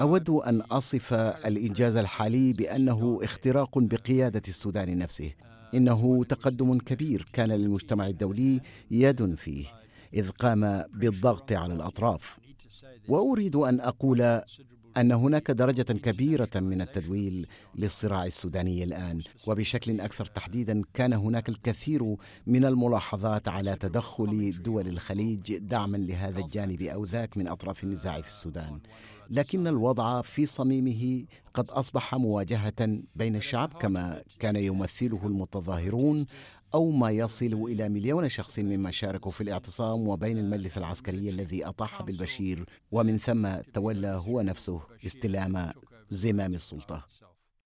أود أن أصف الإنجاز الحالي بأنه اختراق بقيادة السودان نفسه. إنه تقدم كبير كان للمجتمع الدولي يد فيه إذ قام بالضغط على الأطراف. وأريد أن أقول أن هناك درجة كبيرة من التدويل للصراع السوداني الآن وبشكل أكثر تحديدا كان هناك الكثير من الملاحظات على تدخل دول الخليج دعما لهذا الجانب أو ذاك من أطراف النزاع في السودان. لكن الوضع في صميمه قد أصبح مواجهة بين الشعب كما كان يمثله المتظاهرون أو ما يصل إلى مليون شخص ممن شاركوا في الاعتصام وبين المجلس العسكري الذي أطاح بالبشير. ومن ثم تولى هو نفسه استلام زمام السلطة.